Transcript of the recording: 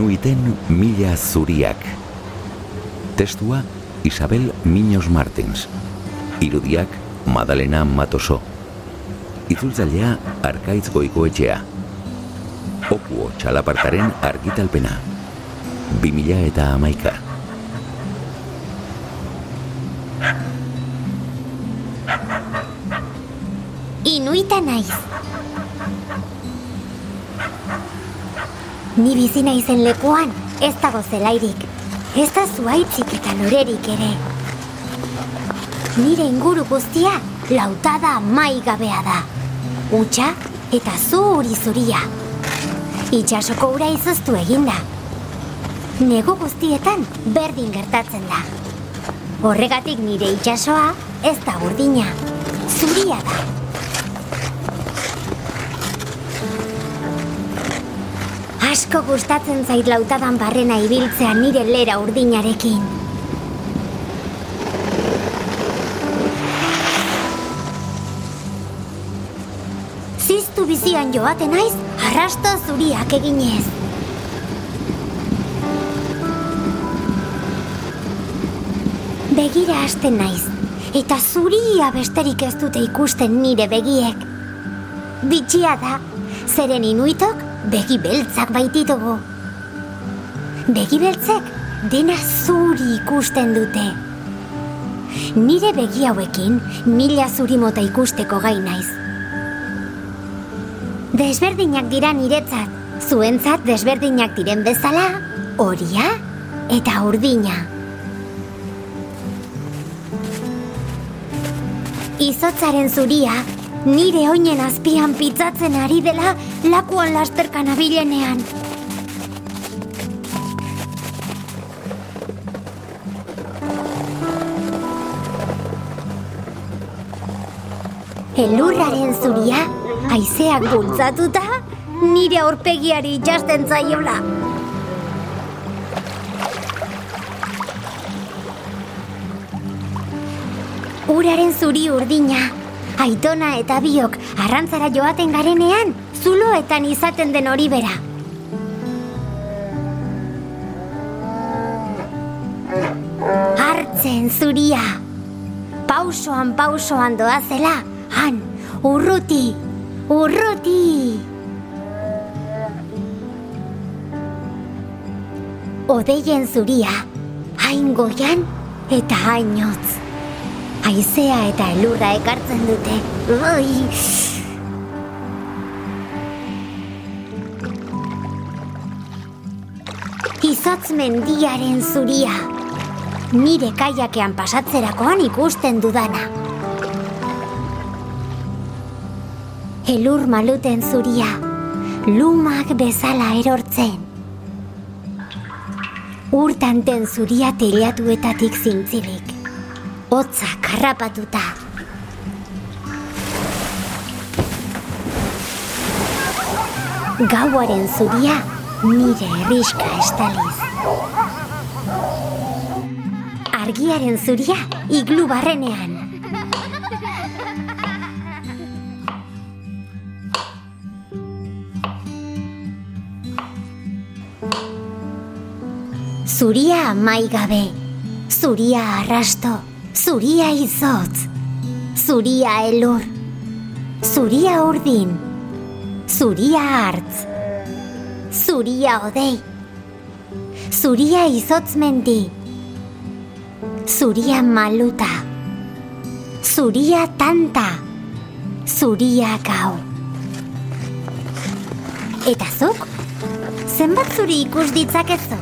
Inuiten mila zuriak. Testua Isabel Miños Martins. Irudiak Madalena Matoso. Itzultzailea Arkaitz Goikoetxea. Okuo txalapartaren argitalpena. 2000 eta amaika. Inuita naiz. Ni bizi naizen lekuan, ez dago zelairik. Ez da zuaitzik eta lorerik ere. Nire inguru guztia lautada mai gabea da. Utsa eta zuri zuria. Itxasoko ura izoztu eginda. Nego guztietan berdin gertatzen da. Horregatik nire itxasoa ez da urdina. Zuria da. Asko gustatzen zait lautadan barrena ibiltzea nire lera urdinarekin. Ziztu bizian joaten naiz, arrasto zuriak eginez. Begira hasten naiz, eta zuria besterik ez dute ikusten nire begiek. Bitxia da, zeren inuitok begi beltzak baititugu. Begi beltzek dena zuri ikusten dute. Nire begi hauekin mila zuri mota ikusteko gai naiz. Desberdinak dira niretzat, zuentzat desberdinak diren bezala, horia eta urdina. Izotzaren zuria nire oinen azpian pitzatzen ari dela lakuan lasterkan abilenean. Elurraren zuria, haizeak bultzatuta, nire aurpegiari jasten zaiola. Uraren zuri urdina, aitona eta biok arrantzara joaten garenean, zuloetan izaten den hori bera. Hartzen zuria, pausoan pausoan doazela, han, urruti, urruti. Odeien zuria, hain goian eta hainotz. Aizea eta elurra ekartzen dute. Ui. Izotz mendiaren zuria. Nire kaiakean pasatzerakoan ikusten dudana. Elur maluten zuria. Lumak bezala erortzen. Urtanten zuria telatuetatik zintzilik. Hotza karrapatuta. Gauaren zuria nire herriska estaliz. Argiaren zuria iglu barrenean. Zuria amai gabe, zuria arrasto, zuria izotz, zuria elur, zuria urdin, zuria hartz, zuria odei, zuria izotz mendi, zuria maluta, zuria tanta, zuria gau. Eta zuk? Zenbat zuri ikus ditzakezu?